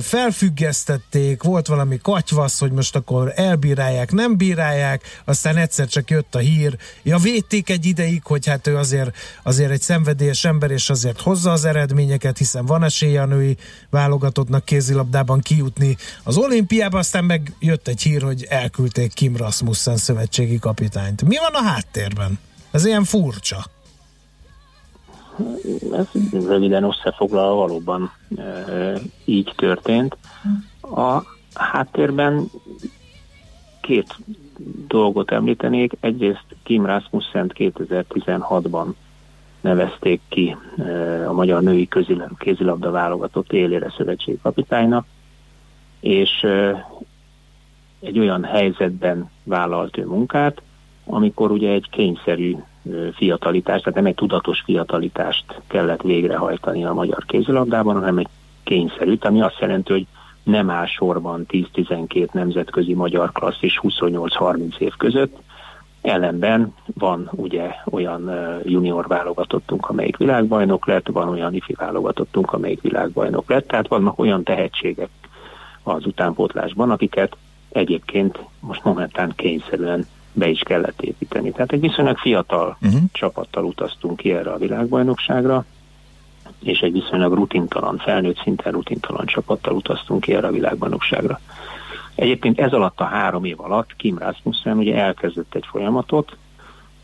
felfüggesztették, volt valami katyvasz, hogy most akkor elbírálják, nem bírálják, aztán egyszer csak jött a hír, ja védték egy ideig, hogy hát ő azért, azért egy szenvedélyes ember, és azért hozza az eredményeket, hiszen van esélye a női válogatottnak kézilabdában kijutni az olimpiába, aztán meg jött egy hír, hogy elküldték Kim Rasmussen szövetségi kapitányt. Mi van a háttérben? Ez ilyen furcsa. Ez röviden összefoglalva valóban így történt. A háttérben két dolgot említenék. Egyrészt Kim Rasmussen 2016-ban nevezték ki a magyar női kézilabda válogatott élére szövetségi kapitánynak, és egy olyan helyzetben vállalt ő munkát, amikor ugye egy kényszerű fiatalitást, tehát nem egy tudatos fiatalitást kellett végrehajtani a magyar kézilabdában, hanem egy kényszerűt, ami azt jelenti, hogy nem áll sorban 10-12 nemzetközi magyar klasszis 28-30 év között, ellenben van ugye olyan junior válogatottunk, amelyik világbajnok lett, van olyan ifi válogatottunk, amelyik világbajnok lett, tehát vannak olyan tehetségek az utánpótlásban, akiket egyébként most momentán kényszerűen be is kellett építeni. Tehát egy viszonylag fiatal uh-huh. csapattal utaztunk ki erre a világbajnokságra, és egy viszonylag rutintalan, felnőtt szinten rutintalan csapattal utaztunk ki erre a világbajnokságra. Egyébként ez alatt a három év alatt Kim Rasmussen ugye elkezdett egy folyamatot,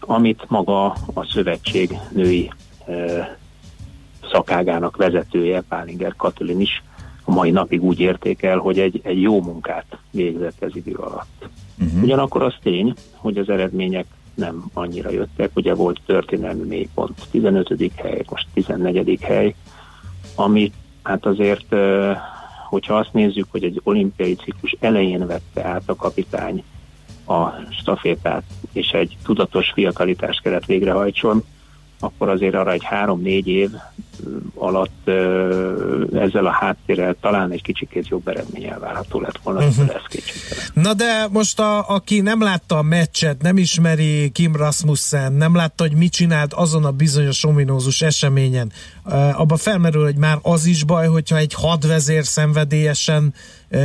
amit maga a szövetség női eh, szakágának vezetője, Pálinger Katalin is a mai napig úgy értékel, hogy egy, egy jó munkát végzett ez idő alatt. Uh-huh. Ugyanakkor az tény, hogy az eredmények nem annyira jöttek, ugye volt történelmi mélypont 15. hely, most 14. hely, ami hát azért, hogyha azt nézzük, hogy egy olimpiai ciklus elején vette át a kapitány a stafétát, és egy tudatos fiatalitást kellett végrehajtson, akkor azért arra egy három-négy év alatt ezzel a háttérrel talán egy kicsikét jobb eredmény elvárható lett volna, uh-huh. kétségtelen. Na de most a, aki nem látta a meccset, nem ismeri Kim Rasmussen, nem látta, hogy mit csinált azon a bizonyos ominózus eseményen, abba felmerül, hogy már az is baj, hogyha egy hadvezér szenvedélyesen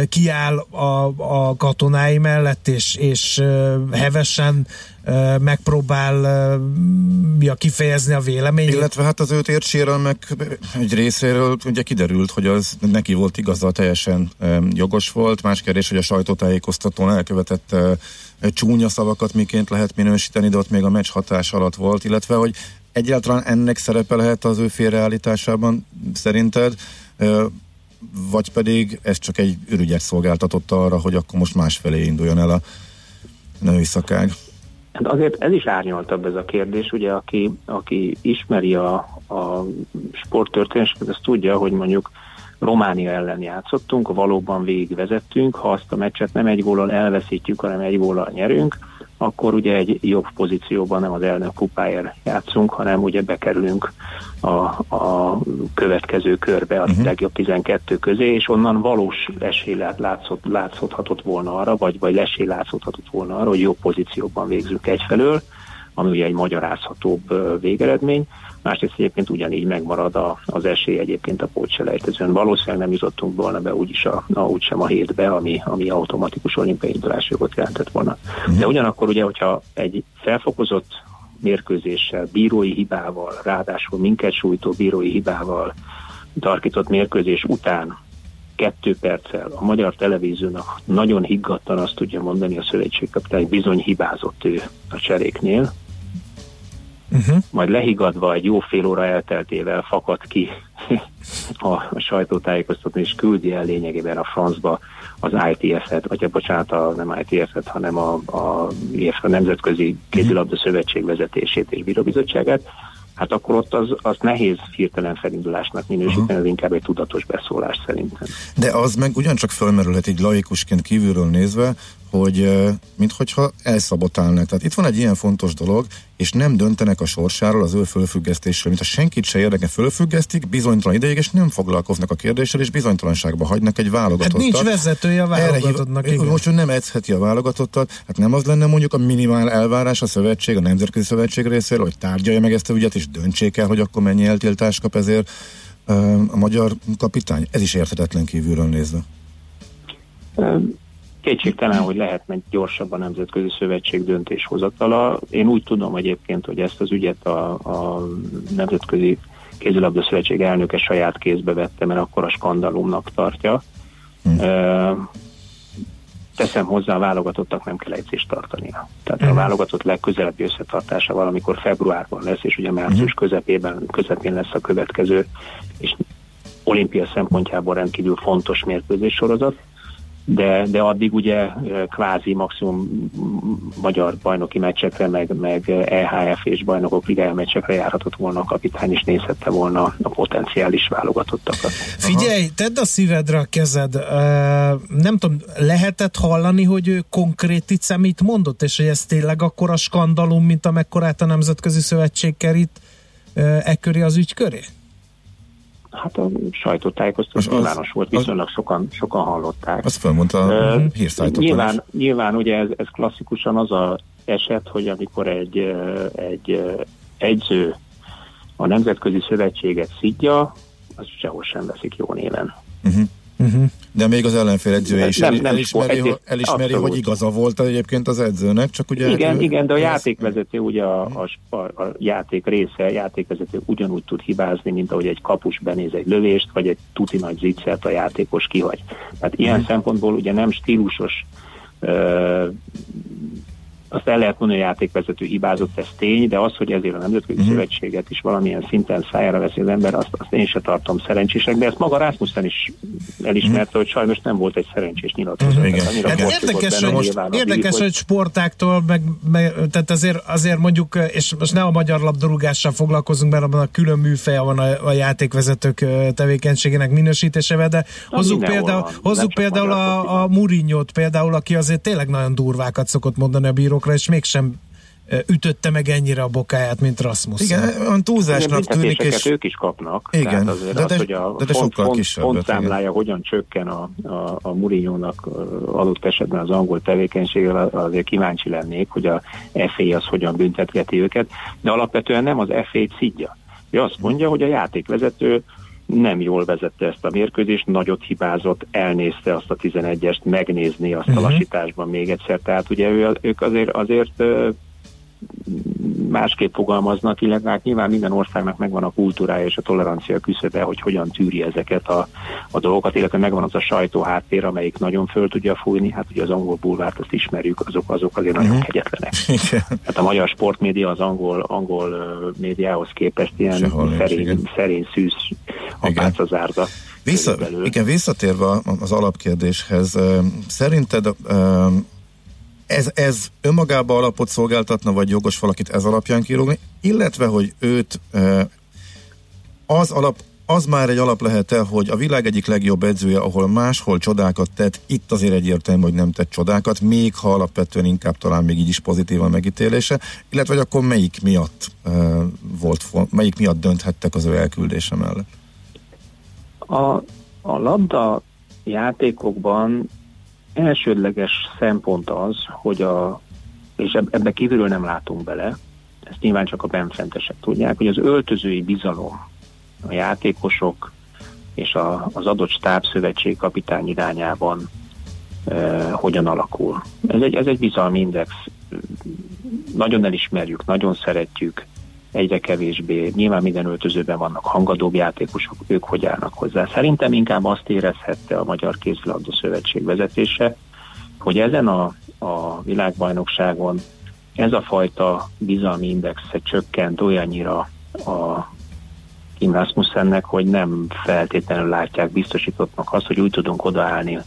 kiáll a, a katonái mellett, és, és hevesen uh, megpróbál uh, ja, kifejezni a véleményét. Illetve hát az őt ért sérelmek egy részéről ugye kiderült, hogy az neki volt igaza, teljesen jogos volt. Más kérdés, hogy a sajtótájékoztatón elkövetett csúnya szavakat miként lehet minősíteni, de ott még a meccs hatás alatt volt, illetve hogy egyáltalán ennek szerepe lehet az ő félreállításában szerinted, vagy pedig ez csak egy ürügyet szolgáltatott arra, hogy akkor most másfelé induljon el a női szakág. Hát azért ez is árnyaltabb ez a kérdés, ugye aki, aki ismeri a, a sporttörténetet, az tudja, hogy mondjuk Románia ellen játszottunk, valóban végigvezettünk, ha azt a meccset nem egy góllal elveszítjük, hanem egy góllal nyerünk, akkor ugye egy jobb pozícióban nem az elnök kupáért játszunk, hanem ugye bekerülünk a, a következő körbe, a uh-huh. legjobb 12 közé, és onnan valós esély lát- látszott, látszódhatott volna arra, vagy, vagy esély látszódhatott volna arra, hogy jó pozícióban végzünk egyfelől, ami ugye egy magyarázhatóbb végeredmény. Másrészt egyébként ugyanígy megmarad a, az esély egyébként a pótselejtezőn. Valószínűleg nem jutottunk volna be úgyis a, a, úgysem a hétbe, ami, ami automatikus olimpiai indulási jogot jelentett volna. De ugyanakkor ugye, hogyha egy felfokozott mérkőzéssel, bírói hibával, ráadásul minket sújtó bírói hibával tarkított mérkőzés után kettő perccel a magyar televíziónak nagyon higgadtan azt tudja mondani a szövetségkapitány, bizony hibázott ő a cseréknél, Uh-huh. majd lehigadva egy jó fél óra elteltével fakad ki a, a sajtótájékoztató, és küldi el lényegében a francba az ITF-et, vagy a bocsánat, a, nem ITF-et, hanem a, a, a Nemzetközi Kézilabda Szövetség vezetését és bíróbizottságát, hát akkor ott az, az nehéz hirtelen felindulásnak minősíteni, ez inkább egy tudatos beszólás szerintem. De az meg ugyancsak fölmerülhet egy laikusként kívülről nézve, hogy minthogyha elszabotálnak. Tehát itt van egy ilyen fontos dolog, és nem döntenek a sorsáról, az ő fölfüggesztésről, mint a senkit se érdeke, fölfüggesztik, bizonytalan ideig, és nem foglalkoznak a kérdéssel, és bizonytalanságba hagynak egy válogatottat. Hát nincs vezetője a Erre válogatottnak, igen. Most ő nem edzheti a válogatottat, hát nem az lenne mondjuk a minimál elvárás a szövetség, a nemzetközi szövetség részéről, hogy tárgyalja meg ezt a ügyet, és döntsék el, hogy akkor mennyi eltiltást kap ezért a magyar kapitány. Ez is érthetetlen kívülről nézve. Ö, Kétségtelen, hogy lehetne gyorsabb a Nemzetközi Szövetség döntéshozatala. Én úgy tudom egyébként, hogy ezt az ügyet a, a Nemzetközi Kézilabda Szövetség elnöke saját kézbe vette, mert akkor a skandalumnak tartja. Ö, Teszem hozzá, a válogatottak nem kell edzést tartania. Tehát a válogatott legközelebbi összetartása valamikor februárban lesz, és ugye március közepében, közepén lesz a következő, és olimpia szempontjából rendkívül fontos mérkőzés sorozat, de, de addig ugye eh, kvázi maximum magyar bajnoki meccsekre, meg, meg EHF és bajnokok ligája meccsekre járhatott volna a kapitány, és nézhette volna a potenciális válogatottakat. Figyelj, tedd a szívedre a kezed. Nem tudom, lehetett hallani, hogy ő konkrét mit mondott, és hogy ez tényleg akkora skandalum, mint amekkorát a Nemzetközi Szövetség kerít e köré az ügy köré? Hát a sajtótájékoztató Az- az- nyilvános volt, viszonylag sokan, sokan hallották. Azt felmondta a Ö, hírszájtokon Nyilván, is. nyilván ugye ez, ez klasszikusan az a eset, hogy amikor egy, egy egyző a Nemzetközi Szövetséget szidja, az sehol sem veszik jó néven. De még az ellenfél edzője is Nem- el, nem elismeri, sport, hogy, elismeri abszolút. hogy igaza volt egyébként az edzőnek, csak ugye... Igen, hát ő- igen, de a ez- játékvezető ugye a, a, sp- a játék része, a játékvezető ugyanúgy tud hibázni, mint ahogy egy kapus benéz egy lövést, vagy egy tuti nagy zicsert a játékos kihagy. Tehát ilyen szempontból ugye nem stílusos ö, azt el lehet mondani, hogy a játékvezető hibázott, ez tény, de az, hogy ezért a Nemzetközi uh-huh. Szövetséget is valamilyen szinten szájára veszi az ember, azt, azt én se tartom szerencsésnek, de ezt maga Rasmussen is elismerte, uh-huh. hogy sajnos nem volt egy szerencsés nyilatkozat. Hát bortjutott érdekes, benne a érdekes, díj, hogy sportáktól, meg, meg, tehát azért, azért mondjuk, és most ne a magyar labdarúgással foglalkozunk, mert abban a külön műfeje van a, a játékvezetők tevékenységének minősítésével, de hozzuk például, nem hozzuk például a, a Murinyót például, aki azért tényleg nagyon durvákat szokott mondani a bírókra, és mégsem ütötte meg ennyire a bokáját, mint Rasmussen. Igen, olyan Igen, túlzásnak tűnik, büntetéseket és ők is kapnak. Igen, Tehát azért de- az, de- hogy a de- de font, sokkal font, kisebbet, fontszámlája hogyan csökken a, a, a Murinyónak adott esetben az angol tevékenységgel, azért kíváncsi lennék, hogy a FA az hogyan büntetgeti őket, de alapvetően nem az FA-t szidja. Ő azt mondja, hogy a játékvezető nem jól vezette ezt a mérkőzést, nagyot hibázott, elnézte azt a 11-est, megnézni azt a lassításban még egyszer. Tehát ugye ő, ők azért, azért másképp fogalmaznak, illetve hát nyilván minden országnak megvan a kultúrája és a tolerancia küszöbe, hogy hogyan tűri ezeket a, a dolgokat, illetve megvan az a sajtó háttér, amelyik nagyon föl tudja fújni, hát ugye az angol bulvárt azt ismerjük, azok, azok azért nagyon kegyetlenek. Hát a magyar sportmédia az angol, angol médiához képest ilyen Sehol szerény, igen. szerény szűz apáca zárda. Vissza, igen, visszatérve az alapkérdéshez, szerinted ez, ez önmagába alapot szolgáltatna, vagy jogos valakit ez alapján kirúgni, illetve, hogy őt az alap, az már egy alap lehet-e, hogy a világ egyik legjobb edzője, ahol máshol csodákat tett, itt azért egyértelmű, hogy nem tett csodákat, még ha alapvetően inkább talán még így is pozitív a megítélése, illetve hogy akkor melyik miatt uh, volt, melyik miatt dönthettek az ő elküldése mellett? A, a labda játékokban elsődleges szempont az, hogy a, és eb- ebbe kívülről nem látunk bele, ezt nyilván csak a benfentesek tudják, hogy az öltözői bizalom a játékosok és a, az adott stábszövetség kapitány irányában e, hogyan alakul. Ez egy, ez egy bizalmi index. Nagyon elismerjük, nagyon szeretjük, egyre kevésbé. Nyilván minden öltözőben vannak hangadóbb játékosok, ők hogy állnak hozzá. Szerintem inkább azt érezhette a Magyar Kézilabda Szövetség vezetése, hogy ezen a, a világbajnokságon ez a fajta bizalmi indexe csökkent olyannyira a Kim Rasmussennek, hogy nem feltétlenül látják biztosítottnak azt, hogy úgy tudunk odaállni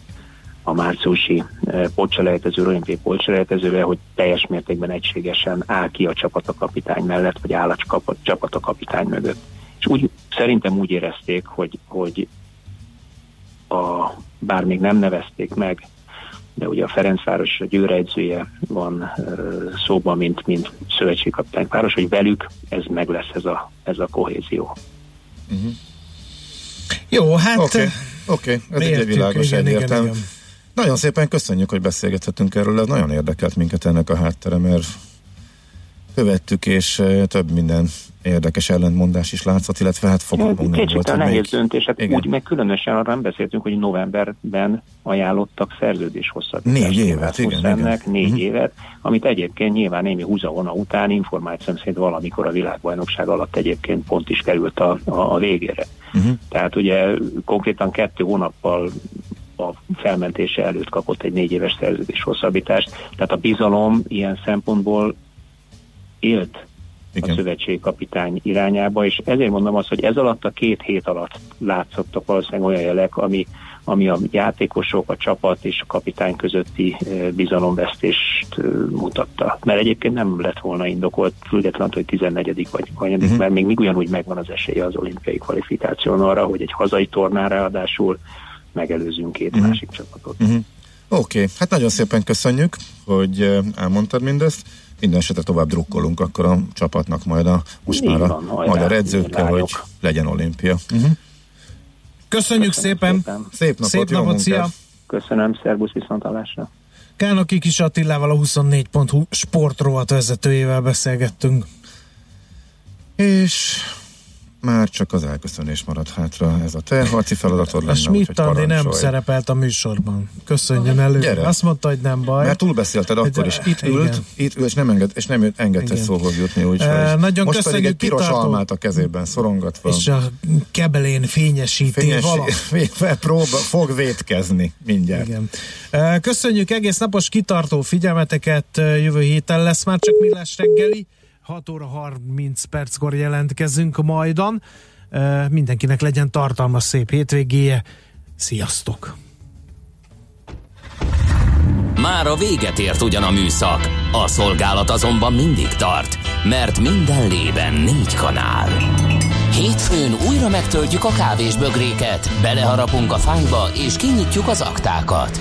a márciusi eh, pontselejtező, olimpiai pontselejtezőre, hogy teljes mértékben egységesen áll ki a csapatokapitány mellett, vagy áll a csapat, csapatokapitány mögött. És úgy, szerintem úgy érezték, hogy, hogy a, bár még nem nevezték meg, de ugye a Ferencváros a Győr edzője van ö, szóban, mint, mint szövetségkapitány páros, hogy velük ez meg lesz ez a, ez a kohézió. Jó, hát... Oké, okay. okay. ez egy világos egyértelmű. Nagyon szépen köszönjük, hogy beszélgethetünk erről, ez nagyon érdekelt minket ennek a háttere, mert követtük, és több minden érdekes ellentmondás is látszott, illetve hát fogalmunk nem volt. Nehéz melyik- döntés, hát Igen. úgy meg különösen arra nem beszéltünk, hogy novemberben ajánlottak szerződés hosszabbítást. Négy évet, igen, igen. négy Mhm. évet, amit egyébként nyilván némi húzavona után információm szerint valamikor a világbajnokság alatt egyébként pont is került a, a, a végére. Mhm. Tehát ugye konkrétan kettő hónappal a felmentése előtt kapott egy négy éves szerződés hosszabbítást. Tehát a bizalom ilyen szempontból élt Igen. a szövetségkapitány irányába, és ezért mondom azt, hogy ez alatt a két hét alatt látszottak valószínűleg olyan jelek, ami, ami a játékosok, a csapat és a kapitány közötti eh, bizalomvesztést eh, mutatta. Mert egyébként nem lett volna indokolt, függetlenül, hogy 14 vagy 20 Mhm. mert még, még ugyanúgy megvan az esélye az olimpiai kvalifikáción arra, hogy egy hazai tornán ráadásul megelőzünk két Mhm. másik csapatot. Mhm. Oké, okay. hát nagyon szépen köszönjük, hogy elmondtad mindezt. Minden esetre tovább drukkolunk akkor a csapatnak majd a, most már a magyar edzőkkel, hogy legyen olimpia. Uh-huh. Köszönjük szépen! szépen. Szép napot, Szép napot, szia! Köszönöm, szervusz viszontalásra! Kálnoki Kis Attilával a 24.hu sportrovat vezetőjével beszélgettünk. És már csak az elköszönés maradt hátra. Ez a te harci feladatod lenne, Schmidt Andi nem szerepelt a műsorban. Köszönjön elő. Gyere. Azt mondta, hogy nem baj. Mert túlbeszélted akkor is. Itt Igen. ült, itt ült, és nem, enged, és nem engedte szóhoz jutni. Úgyhogy Eh, nagyon most pedig köszönjük, egy piros kitartó- almát a kezében szorongatva. És a kebelén fényesíti Fényes, próba, fog vétkezni mindjárt. Igen. Eh, Köszönjük egész napos kitartó figyelmeteket. Eh, Jövő héten lesz már csak millás reggeli. 6 óra 30 perckor jelentkezünk majdan. Eh, Mindenkinek legyen tartalmas szép hétvégéje. Sziasztok! Már a véget ért ugyan a műszak, a szolgálat azonban mindig tart, mert minden lében négy kanál. Hétfőn újra megtöltjük a kávés bögréket, beleharapunk a fányba és kinyitjuk az aktákat.